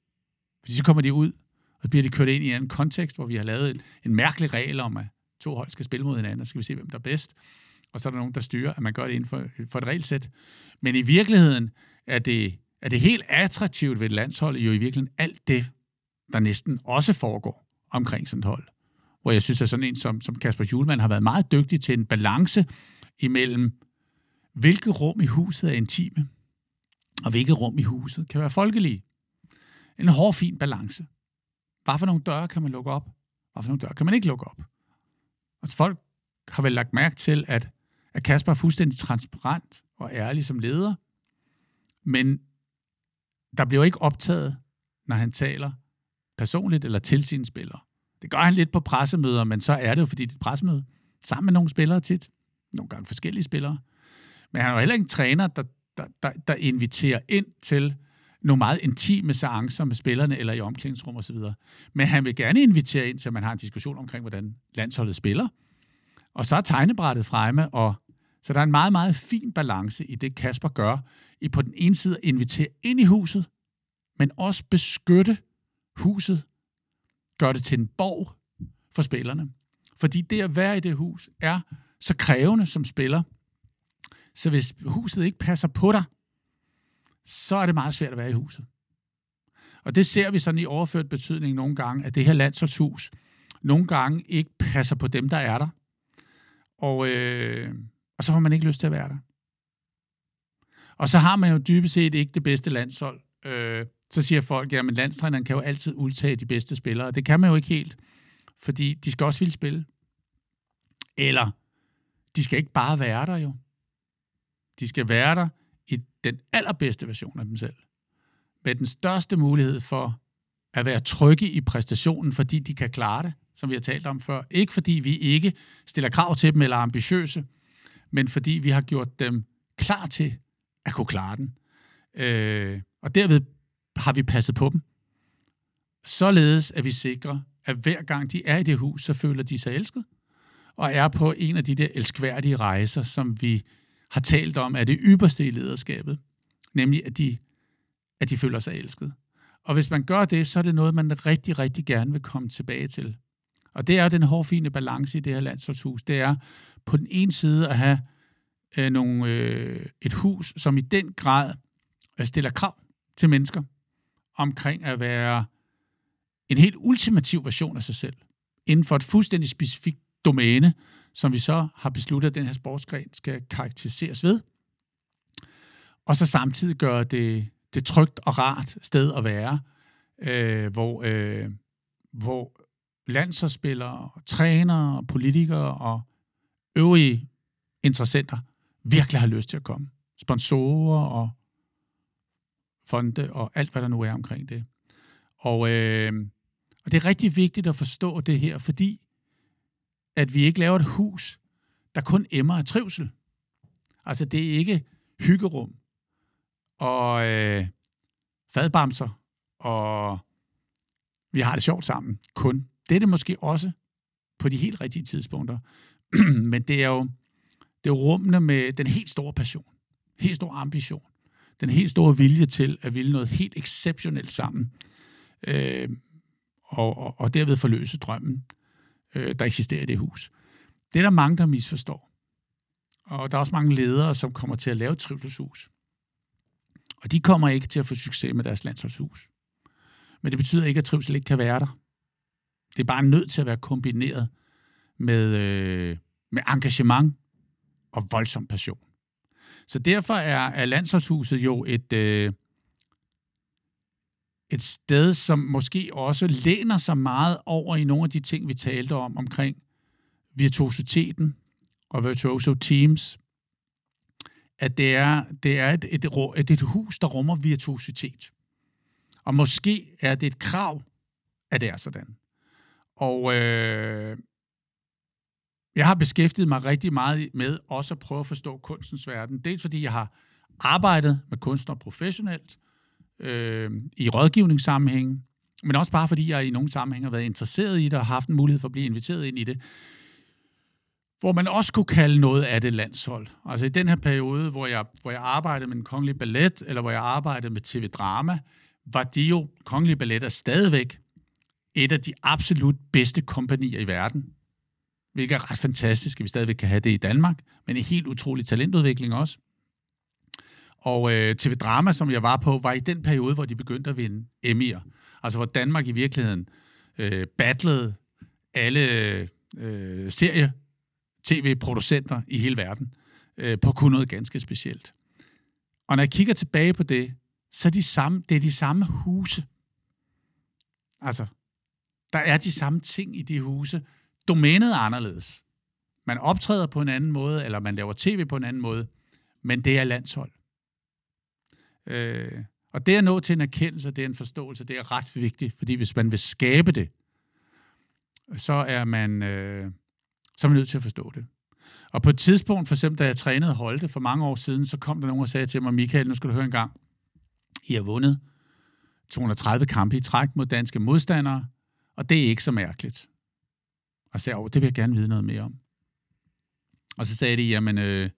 Fordi så kommer de ud, og så bliver de kørt ind i en kontekst, hvor vi har lavet en, en mærkelig regel om, at to hold skal spille mod hinanden, og så skal vi se, hvem der er bedst. Og så er der nogen, der styrer, at man gør det inden for, for et regelsæt. Men i virkeligheden er det, er det helt attraktivt ved et landshold, jo i virkeligheden alt det, der næsten også foregår omkring sådan et hold. Hvor jeg synes, at sådan en som, som Kasper Julemand har været meget dygtig til en balance imellem, hvilke rum i huset er intime, og hvilke rum i huset kan være folkelige. En hård, fin balance. Hvad for nogle døre kan man lukke op? Hvad for nogle døre kan man ikke lukke op? Altså folk har vel lagt mærke til, at, at Kasper er fuldstændig transparent og ærlig som leder, men der bliver ikke optaget, når han taler personligt eller til sine spillere. Det gør han lidt på pressemøder, men så er det jo, fordi det er et pressemøde, sammen med nogle spillere tit. Nogle gange forskellige spillere. Men han er jo heller ikke en træner, der, der, der, der inviterer ind til nogle meget intime seancer med spillerne eller i omklædningsrum osv. Men han vil gerne invitere ind til, at man har en diskussion omkring, hvordan landsholdet spiller. Og så er tegnebrættet fremme, og så der er en meget, meget fin balance i det, Kasper gør, i på den ene side at invitere ind i huset, men også beskytte huset, gør det til en borg for spillerne. Fordi det at være i det hus er så krævende som spiller, så hvis huset ikke passer på dig, så er det meget svært at være i huset. Og det ser vi sådan i overført betydning nogle gange, at det her landsholdshus nogle gange ikke passer på dem, der er der. Og, øh, og så får man ikke lyst til at være der. Og så har man jo dybest set ikke det bedste landshold. Øh, så siger folk, at landstræneren kan jo altid udtage de bedste spillere. Det kan man jo ikke helt, fordi de skal også ville spille. Eller, de skal ikke bare være der jo. De skal være der den allerbedste version af dem selv. Med den største mulighed for at være trygge i præstationen, fordi de kan klare det, som vi har talt om før. Ikke fordi vi ikke stiller krav til dem eller er ambitiøse, men fordi vi har gjort dem klar til at kunne klare den. Øh, og derved har vi passet på dem. Således at vi sikrer, at hver gang de er i det hus, så føler de sig elsket, og er på en af de der elskværdige rejser, som vi har talt om, er det ypperste i lederskabet, nemlig at de, at de føler sig elsket. Og hvis man gør det, så er det noget, man rigtig, rigtig gerne vil komme tilbage til. Og det er den hårfine balance i det her landsholdshus. Det er på den ene side at have øh, nogle, øh, et hus, som i den grad øh, stiller krav til mennesker omkring at være en helt ultimativ version af sig selv, inden for et fuldstændig specifikt domæne, som vi så har besluttet, at den her sportsgren skal karakteriseres ved. Og så samtidig gøre det, det trygt og rart sted at være, øh, hvor, øh, hvor landsholdsspillere, trænere, politikere og øvrige interessenter virkelig har lyst til at komme. Sponsorer og fonde og alt, hvad der nu er omkring det. Og, øh, og det er rigtig vigtigt at forstå det her, fordi at vi ikke laver et hus, der kun emmer af trivsel. Altså, det er ikke hyggerum og øh, fadbamser, og vi har det sjovt sammen, kun. Det er det måske også på de helt rigtige tidspunkter. Men det er jo det er rummene med den helt store passion, helt store ambition, den helt store vilje til at ville noget helt exceptionelt sammen, øh, og, og, og derved forløse drømmen øh, der eksisterer i det hus. Det er der mange, der misforstår. Og der er også mange ledere, som kommer til at lave et trivselshus. Og de kommer ikke til at få succes med deres landsholdshus. Men det betyder ikke, at trivsel ikke kan være der. Det er bare nødt til at være kombineret med, øh, med engagement og voldsom passion. Så derfor er, er landsholdshuset jo et, øh, et sted, som måske også læner sig meget over i nogle af de ting, vi talte om, omkring virtuositeten og virtuoso teams, at det er, det er et, et, et, et hus, der rummer virtuositet. Og måske er det et krav, at det er sådan. Og øh, jeg har beskæftiget mig rigtig meget med også at prøve at forstå kunstens verden. Dels fordi jeg har arbejdet med kunstnere professionelt, øh, i rådgivningssammenhæng, men også bare fordi jeg i nogle sammenhænge har været interesseret i det og haft en mulighed for at blive inviteret ind i det, hvor man også kunne kalde noget af det landshold. Altså i den her periode, hvor jeg, hvor jeg arbejdede med den kongelige ballet, eller hvor jeg arbejdede med TV Drama, var de jo, kongelige balletter stadigvæk, et af de absolut bedste kompanier i verden. Hvilket er ret fantastisk, at vi stadigvæk kan have det i Danmark, men en helt utrolig talentudvikling også. Og øh, TV Drama, som jeg var på, var i den periode, hvor de begyndte at vinde Emmy'er. Altså hvor Danmark i virkeligheden øh, battlede alle øh, serie tv-producenter i hele verden øh, på kun noget ganske specielt. Og når jeg kigger tilbage på det, så er de samme, det er de samme huse. Altså, der er de samme ting i de huse. Domænet er anderledes. Man optræder på en anden måde, eller man laver tv på en anden måde, men det er landshold. Øh, og det at nå til en erkendelse, det er en forståelse, det er ret vigtigt, fordi hvis man vil skabe det, så er man, øh, så er man nødt til at forstå det. Og på et tidspunkt, for eksempel da jeg trænede Holte for mange år siden, så kom der nogen og sagde til mig, Michael, nu skal du høre en gang, I har vundet 230 kampe i træk mod danske modstandere, og det er ikke så mærkeligt. Og så sagde jeg, det vil jeg gerne vide noget mere om. Og så sagde de, jamen, øh,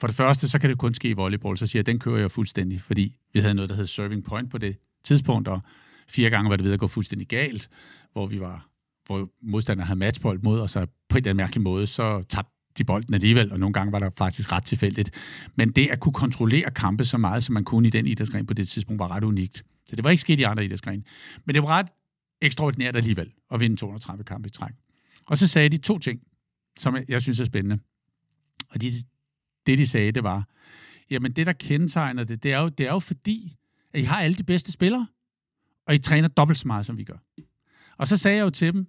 for det første, så kan det kun ske i volleyball. Så siger jeg, den kører jeg fuldstændig, fordi vi havde noget, der hed serving point på det tidspunkt, og fire gange var det ved at gå fuldstændig galt, hvor vi var hvor modstanderne havde matchbold mod os, og på en eller anden mærkelig måde, så tabte de bolden alligevel, og nogle gange var der faktisk ret tilfældigt. Men det at kunne kontrollere kampe så meget, som man kunne i den idrætsgren på det tidspunkt, var ret unikt. Så det var ikke sket i andre idrætsgren. Men det var ret ekstraordinært alligevel at vinde 230 kampe i træk. Og så sagde de to ting, som jeg synes er spændende. Og de, det, de sagde, det var, jamen det, der kendetegner det, det er jo, det er jo fordi, at I har alle de bedste spillere, og I træner dobbelt så meget, som vi gør. Og så sagde jeg jo til dem,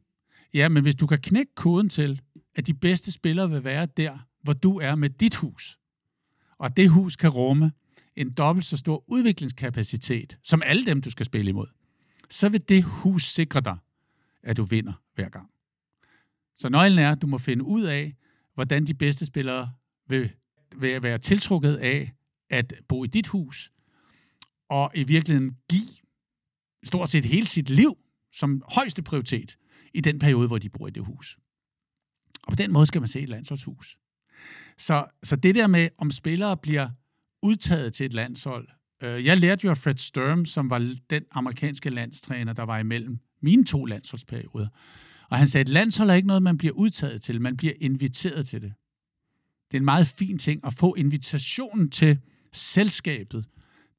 ja, men hvis du kan knække koden til, at de bedste spillere vil være der, hvor du er med dit hus, og det hus kan rumme en dobbelt så stor udviklingskapacitet, som alle dem, du skal spille imod, så vil det hus sikre dig, at du vinder hver gang. Så nøglen er, at du må finde ud af, hvordan de bedste spillere vil, vil være tiltrukket af at bo i dit hus, og i virkeligheden give stort set hele sit liv som højeste prioritet i den periode, hvor de bor i det hus. Og på den måde skal man se et landsholdshus. Så, så det der med, om spillere bliver udtaget til et landshold. Øh, jeg lærte jo af Fred Sturm, som var den amerikanske landstræner, der var imellem mine to landsholdsperioder. Og han sagde, at et landshold er ikke noget, man bliver udtaget til, man bliver inviteret til det. Det er en meget fin ting at få invitationen til selskabet,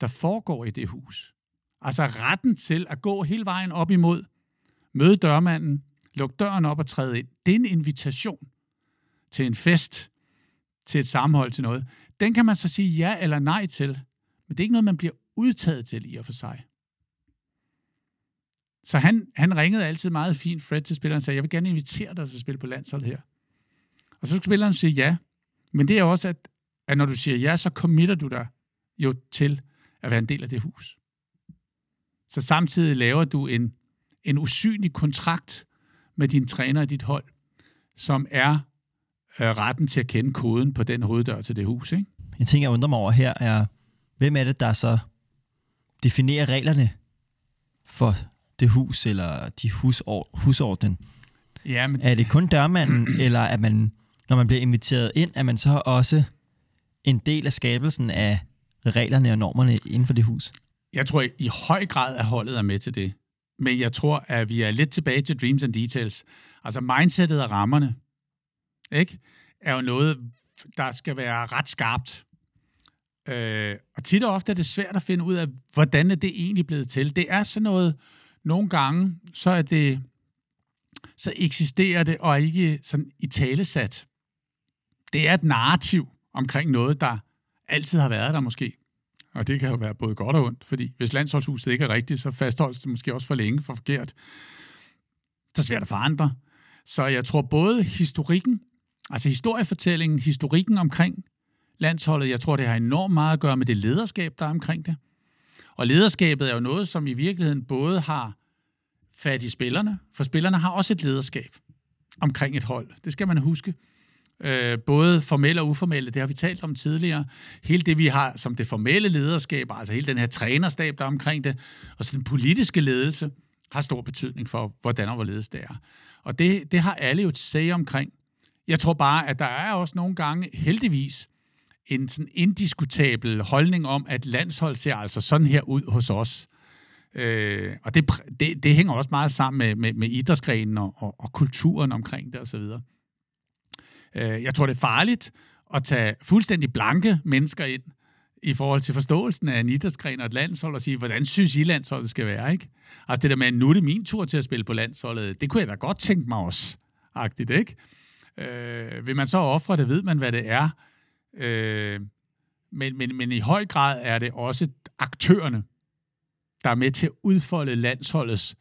der foregår i det hus. Altså retten til at gå hele vejen op imod, møde dørmanden, lukke døren op og træde ind. Det er en invitation til en fest, til et sammenhold, til noget. Den kan man så sige ja eller nej til, men det er ikke noget, man bliver udtaget til i og for sig. Så han, han ringede altid meget fint Fred til spilleren og sagde, jeg vil gerne invitere dig til at spille på landshold her. Og så skulle spilleren sige ja. Men det er også, at, at når du siger ja, så committer du dig jo til at være en del af det hus. Så samtidig laver du en, en usynlig kontrakt med din træner og dit hold, som er øh, retten til at kende koden på den hoveddør til det hus. Ikke? En ting, jeg undrer mig over her, er, hvem er det, der så definerer reglerne for det hus, eller de husord, husorden? Ja, men... Er det kun dørmanden, eller er man, når man bliver inviteret ind, er man så også en del af skabelsen af reglerne og normerne inden for det hus? Jeg tror i høj grad, at holdet er med til det. Men jeg tror, at vi er lidt tilbage til Dreams and Details. Altså mindsetet og rammerne, ikke? er jo noget, der skal være ret skarpt. Øh, og tit og ofte er det svært at finde ud af, hvordan er det egentlig blevet til. Det er sådan noget, nogle gange, så er det, så eksisterer det og er ikke sådan i talesat. Det er et narrativ omkring noget, der altid har været der måske. Og det kan jo være både godt og ondt, fordi hvis landsholdshuset ikke er rigtigt, så fastholdes det måske også for længe, for forkert. Så svært at forandre. Så jeg tror både historikken, altså historiefortællingen, historikken omkring landsholdet, jeg tror, det har enormt meget at gøre med det lederskab, der er omkring det. Og lederskabet er jo noget, som i virkeligheden både har fat i spillerne, for spillerne har også et lederskab omkring et hold. Det skal man huske. Øh, både formelle og uformelle, det har vi talt om tidligere. Hele det, vi har som det formelle lederskab, altså hele den her trænerstab, der er omkring det, og så den politiske ledelse, har stor betydning for, hvordan og hvorledes det er. Og det, det har alle jo et sag omkring. Jeg tror bare, at der er også nogle gange, heldigvis, en sådan indiskutabel holdning om, at landshold ser altså sådan her ud hos os. Øh, og det, det, det hænger også meget sammen med, med, med idrætsgrenen og, og, og kulturen omkring det osv. Øh, jeg tror, det er farligt at tage fuldstændig blanke mennesker ind i forhold til forståelsen af en idrætsgren og et landshold og sige, hvordan synes I landsholdet skal være, ikke? Altså det der med, nu er det min tur til at spille på landsholdet, det kunne jeg da godt tænke mig også, agtigt, ikke? Øh, vil man så ofre det, ved man, hvad det er. Øh, men, men, men i høj grad er det også aktørerne, der er med til at udfolde landsholdets,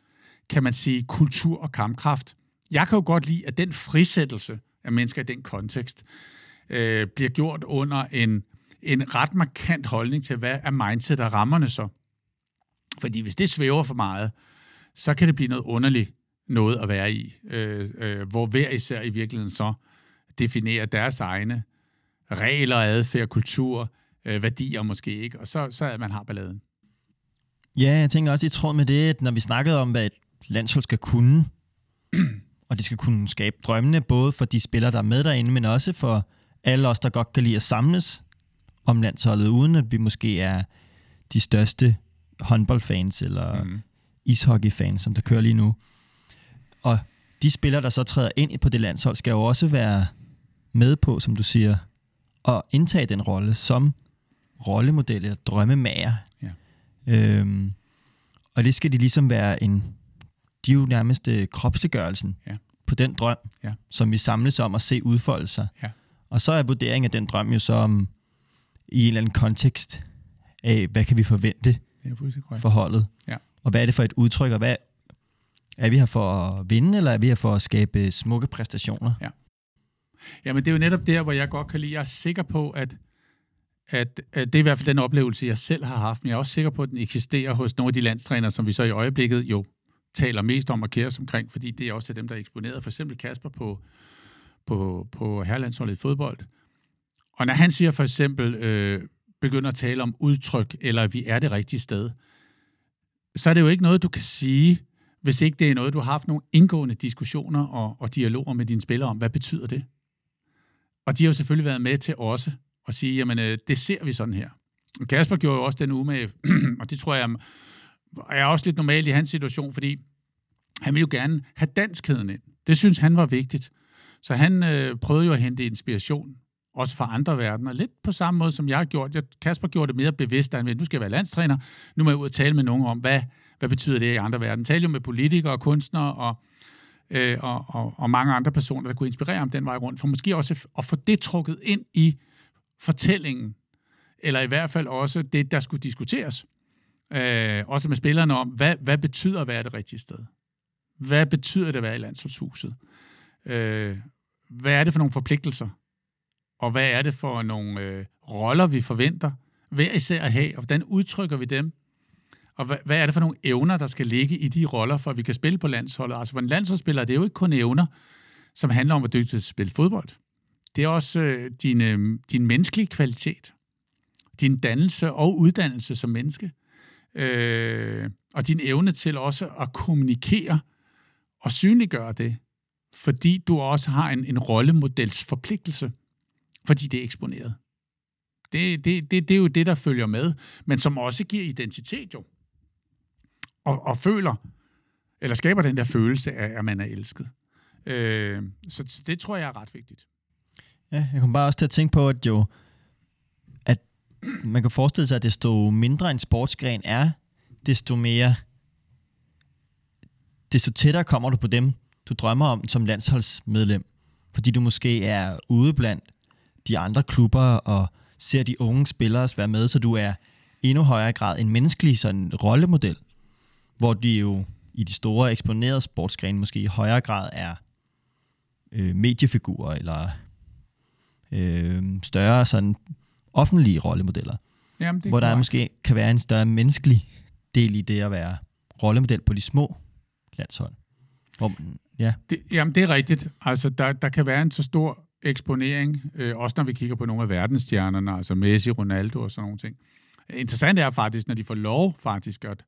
kan man sige, kultur og kampkraft. Jeg kan jo godt lide, at den frisættelse af mennesker i den kontekst øh, bliver gjort under en, en ret markant holdning til, hvad er mindset og rammerne så. Fordi hvis det svæver for meget, så kan det blive noget underligt noget at være i, øh, øh, hvor hver især i virkeligheden så definerer deres egne regler, adfærd, kultur, øh, værdier måske ikke, og så, så er man har balladen. Ja, jeg tænker også i tråd med det, at når vi snakkede om, hvad et landshold skal kunne, og det skal kunne skabe drømmene, både for de spillere, der er med derinde, men også for alle os, der godt kan lide at samles om landsholdet, uden at vi måske er de største håndboldfans eller mm. ishockeyfans, som der kører lige nu. Og de spillere, der så træder ind på det landshold, skal jo også være med på, som du siger, at indtage den rolle som rollemodel eller drømmemager. Ja. Øhm, og det skal de ligesom være en... De er jo nærmest øh, kropsliggørelsen ja. på den drøm, ja. som vi samles om at se udfolde sig. Ja. Og så er vurderingen af den drøm jo så om, i en eller anden kontekst af, hvad kan vi forvente for holdet? Ja. Og hvad er det for et udtryk, og hvad er vi her for at vinde, eller er vi her for at skabe smukke præstationer? Ja. Jamen det er jo netop der, hvor jeg godt kan lide. Jeg er sikker på, at, at, at det er i hvert fald den oplevelse, jeg selv har haft, men jeg er også sikker på, at den eksisterer hos nogle af de landstrænere, som vi så i øjeblikket jo taler mest om og kære omkring, fordi det er også dem, der er eksponeret. For eksempel Kasper på, på, på herlandsholdet i fodbold. Og når han siger for eksempel, øh, begynder at tale om udtryk, eller vi er det rigtige sted, så er det jo ikke noget, du kan sige, hvis ikke det er noget, du har haft nogle indgående diskussioner og, og dialoger med dine spillere om. Hvad betyder det? Og de har jo selvfølgelig været med til også at sige, jamen øh, det ser vi sådan her. Kasper gjorde jo også den med, og det tror jeg er også lidt normalt i hans situation, fordi han ville jo gerne have danskheden ind. Det synes han var vigtigt. Så han øh, prøvede jo at hente inspiration, også fra andre verdener. Lidt på samme måde, som jeg har gjort. Jeg, Kasper gjorde det mere bevidst, at nu skal jeg være landstræner. Nu må jeg ud og tale med nogen om, hvad, hvad betyder det i andre verden. Tale jo med politikere og kunstnere og, øh, og, og, og mange andre personer, der kunne inspirere ham den vej rundt, for måske også at få det trukket ind i fortællingen, eller i hvert fald også det, der skulle diskuteres. Øh, også med spillerne om, hvad, hvad betyder at være det rigtige sted? Hvad betyder det at være i landsholdshuset? Øh, hvad er det for nogle forpligtelser? Og hvad er det for nogle øh, roller, vi forventer hver især at have, og hvordan udtrykker vi dem? Og hvad, hvad er det for nogle evner, der skal ligge i de roller, for at vi kan spille på landsholdet? Altså for en landsholdsspiller, det er jo ikke kun evner, som handler om, hvor dygtig du spille fodbold. Det er også øh, din, øh, din menneskelige kvalitet, din dannelse og uddannelse som menneske, øh, øh, og din evne til også at kommunikere og synliggøre det, fordi du også har en, en rollemodels forpligtelse, fordi det er eksponeret. Det, det, det, det er jo det, der følger med, men som også giver identitet jo. Og, og føler, eller skaber den der følelse af, at man er elsket. Øh, så det tror jeg er ret vigtigt. Ja, jeg kom bare også til at tænke på, at jo, man kan forestille sig, at desto mindre en sportsgren er, desto mere, desto tættere kommer du på dem, du drømmer om som landsholdsmedlem. Fordi du måske er ude blandt de andre klubber og ser de unge spillere være med, så du er endnu højere grad en menneskelig sådan rollemodel, hvor de jo i de store eksponerede sportsgrene måske i højere grad er øh, mediefigurer eller øh, større sådan offentlige rollemodeller. Jamen, det hvor der måske kan være en større menneskelig del i det at være rollemodel på de små landshold. Hvor, ja, Det, jamen, det er rigtigt. Altså, der, der kan være en så stor eksponering, øh, også når vi kigger på nogle af verdensstjernerne, altså Messi, Ronaldo og sådan nogle ting. Interessant er faktisk, når de får lov faktisk at,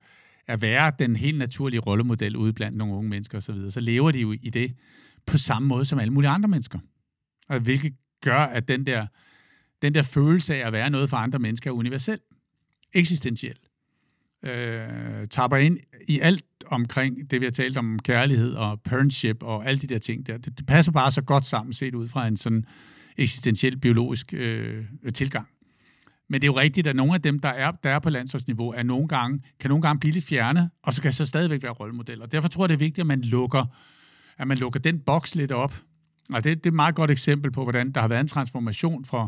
at være den helt naturlige rollemodel ude blandt nogle unge mennesker osv., så, videre, så lever de jo i det på samme måde som alle mulige andre mennesker. Og hvilket gør, at den der, den der følelse af at være noget for andre mennesker er universel, eksistentiel øh, tapper ind i alt omkring det, vi har talt om kærlighed og parentship og alle de der ting der. Det, det passer bare så godt sammen set ud fra en sådan eksistentiel biologisk øh, tilgang. Men det er jo rigtigt, at nogle af dem, der er, der er på landsholdsniveau, er nogle gange, kan nogle gange blive lidt fjerne, og så kan så stadigvæk være rollemodeller. Derfor tror jeg, det er vigtigt, at man lukker, at man lukker den boks lidt op. Og det, det er et meget godt eksempel på, hvordan der har været en transformation fra,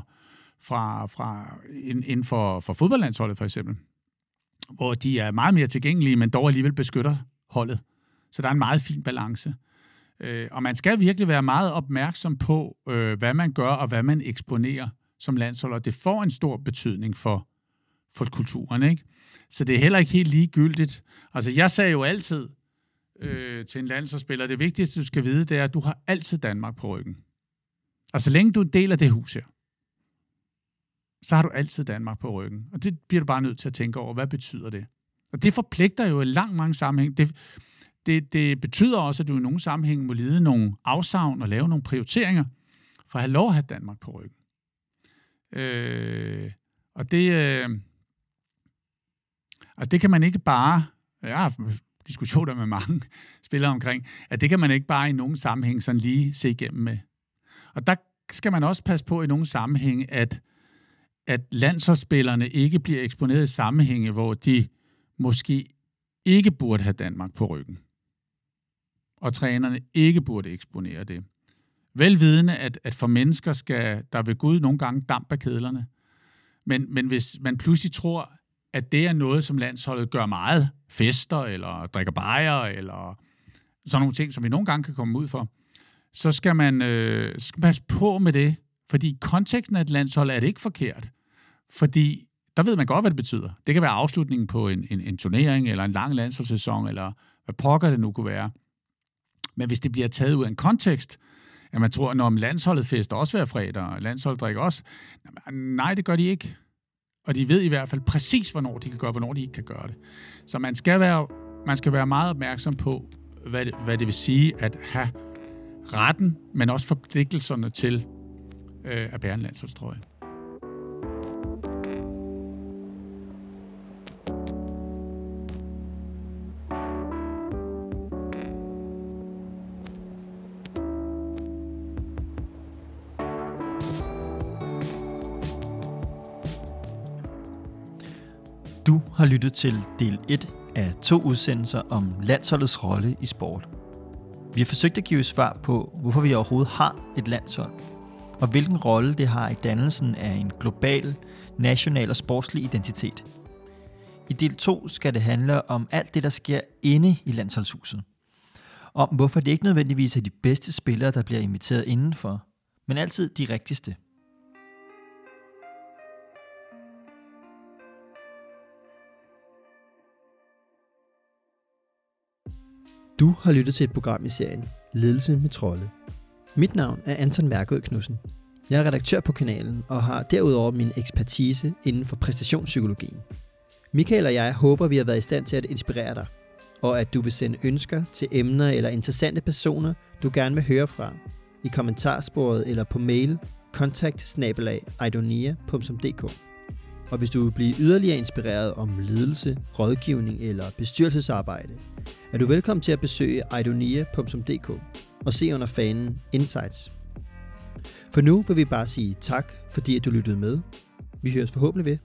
fra, fra inden for, for fodboldlandsholdet for eksempel hvor de er meget mere tilgængelige, men dog alligevel beskytter holdet. Så der er en meget fin balance. Øh, og man skal virkelig være meget opmærksom på, øh, hvad man gør og hvad man eksponerer som landshold, og det får en stor betydning for, for kulturen. Ikke? Så det er heller ikke helt ligegyldigt. Altså, jeg sagde jo altid øh, til en landsholdsspiller, det vigtigste, du skal vide, det er, at du har altid Danmark på ryggen. Altså, så længe du er en del af det hus her, så har du altid Danmark på ryggen. Og det bliver du bare nødt til at tænke over, hvad betyder det? Og det forpligter jo i langt mange sammenhæng. Det, det, det betyder også, at du i nogle sammenhæng må lide nogle afsavn og lave nogle prioriteringer for at have lov at have Danmark på ryggen. Øh, og det, øh, altså det kan man ikke bare, jeg har haft diskussioner med mange spillere omkring, at det kan man ikke bare i nogen sammenhæng sådan lige se igennem med. Og der skal man også passe på i nogle sammenhæng, at at landsholdsspillerne ikke bliver eksponeret i sammenhænge, hvor de måske ikke burde have Danmark på ryggen. Og trænerne ikke burde eksponere det. Velvidende, at, at for mennesker skal der ved Gud nogle gange damp af kedlerne. Men, men hvis man pludselig tror, at det er noget, som landsholdet gør meget, fester eller drikker bajer eller sådan nogle ting, som vi nogle gange kan komme ud for, så skal man øh, skal passe på med det, fordi i konteksten af et landshold er det ikke forkert. Fordi der ved man godt, hvad det betyder. Det kan være afslutningen på en, en, en turnering, eller en lang landsholdssæson, eller hvad pokker det nu kunne være. Men hvis det bliver taget ud af en kontekst, at man tror, når landsholdet fester også hver fredag, og landsholdet drikker også, nej, det gør de ikke. Og de ved i hvert fald præcis, hvornår de kan gøre, hvornår de ikke kan gøre det. Så man skal være, man skal være meget opmærksom på, hvad det, hvad det vil sige at have retten, men også forpligtelserne til øh, at bære en landsholdstrøje. Du har lyttet til del 1 af to udsendelser om landsholdets rolle i sport. Vi har forsøgt at give svar på, hvorfor vi overhovedet har et landshold, og hvilken rolle det har i dannelsen af en global, national og sportslig identitet. I del 2 skal det handle om alt det, der sker inde i landsholdshuset. Om hvorfor det ikke nødvendigvis er de bedste spillere, der bliver inviteret indenfor, men altid de rigtigste. Du har lyttet til et program i serien Ledelse med Trolde. Mit navn er Anton Mærkød Knudsen. Jeg er redaktør på kanalen og har derudover min ekspertise inden for præstationspsykologien. Michael og jeg håber, vi har været i stand til at inspirere dig, og at du vil sende ønsker til emner eller interessante personer, du gerne vil høre fra, i kommentarsporet eller på mail kontakt og hvis du vil blive yderligere inspireret om ledelse, rådgivning eller bestyrelsesarbejde, er du velkommen til at besøge idonia.dk og se under fanen Insights. For nu vil vi bare sige tak, fordi at du lyttede med. Vi høres forhåbentlig ved